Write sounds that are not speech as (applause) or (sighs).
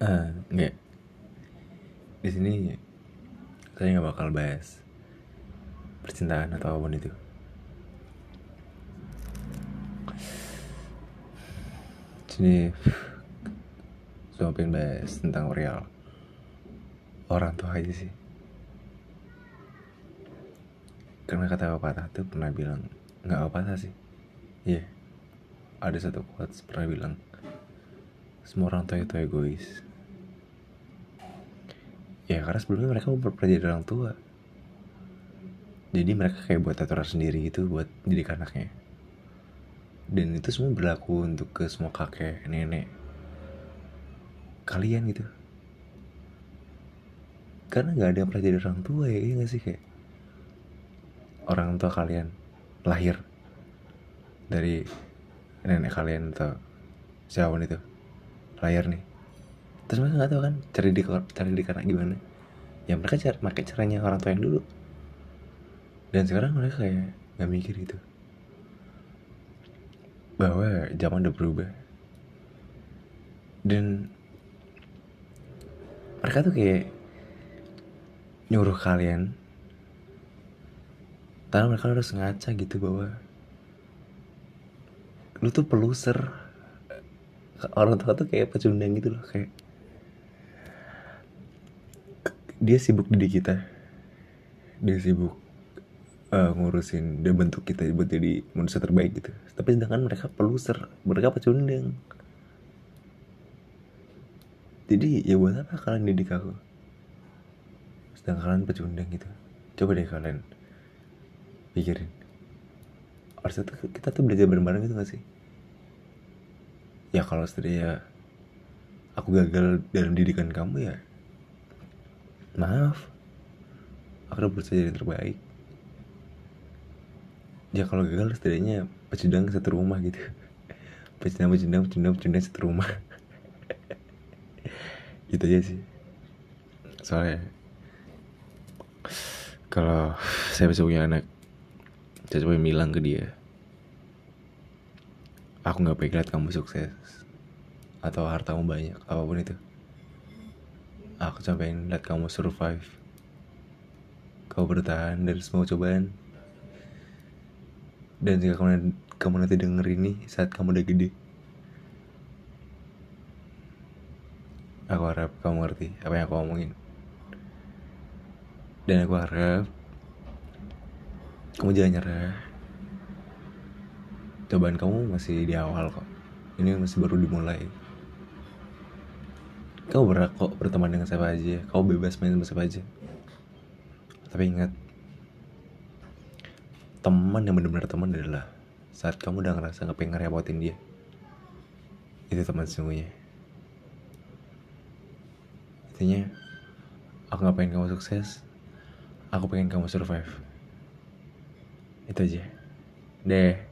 Eh, nggak. Di sini saya nggak bakal bahas percintaan atau apa pun itu. Sini cuma pengen bahas tentang real orang tua aja sih. Karena kata pepatah tuh pernah bilang nggak apa-apa sih. Iya. Ada satu quotes pernah bilang semua orang tua itu egois. Ya karena sebelumnya mereka mau pernah jadi orang tua. Jadi mereka kayak buat aturan sendiri gitu buat didik anaknya. Dan itu semua berlaku untuk ke semua kakek, nenek, kalian gitu. Karena nggak ada yang pernah jadi orang tua ya, iya gak sih kayak orang tua kalian lahir dari nenek kalian atau siapa pun itu lahir nih terus mereka nggak tahu kan cari di cari di karena gimana ya mereka cari pakai caranya orang tua yang dulu. Dan sekarang mereka kayak nggak mikir itu bahwa zaman udah berubah. Dan mereka tuh kayak nyuruh kalian karena mereka harus ngaca gitu bahwa lu tuh peluser. Orang tua tuh kayak pecundang gitu loh kayak dia sibuk didik kita dia sibuk uh, ngurusin dia bentuk kita buat jadi manusia terbaik gitu. Tapi sedangkan mereka peluser mereka pecundang. Jadi ya buat apa kalian didik aku? Sedangkan kalian pecundang gitu. Coba deh kalian pikirin. Harusnya tuh kita tuh belajar bareng-bareng gitu gak sih? Ya kalau setidaknya aku gagal dalam didikan kamu ya maaf. Aku udah berusaha jadi terbaik. Ya kalau gagal setidaknya pecundang satu rumah gitu. (laughs) Pecundang pecundang pecundang pecundang satu rumah. (laughs) Gitu aja sih. Soalnya kalau (sighs) saya bisa punya anak saya coba bilang ke dia aku nggak pengen lihat kamu sukses atau hartamu banyak apa pun itu aku pengen lihat kamu survive. Kau bertahan dari semua cobaan. Dan jika kamu, kamu nanti denger ini saat kamu udah gede aku harap kamu ngerti apa yang aku omongin. Dan aku harap kamu jangan nyerah. Cobaan kamu masih di awal kok. Ini masih baru dimulai kamu berhak kok berteman dengan siapa aja? Kamu bebas main sama siapa aja? Tapi ingat teman yang benar-benar teman adalah saat kamu udah ngerasa nggak pengen ngerepotin dia. Itu teman sesungguhnya. Intinya aku nggak pengen kamu sukses aku pengen kamu survive. Itu aja. Deh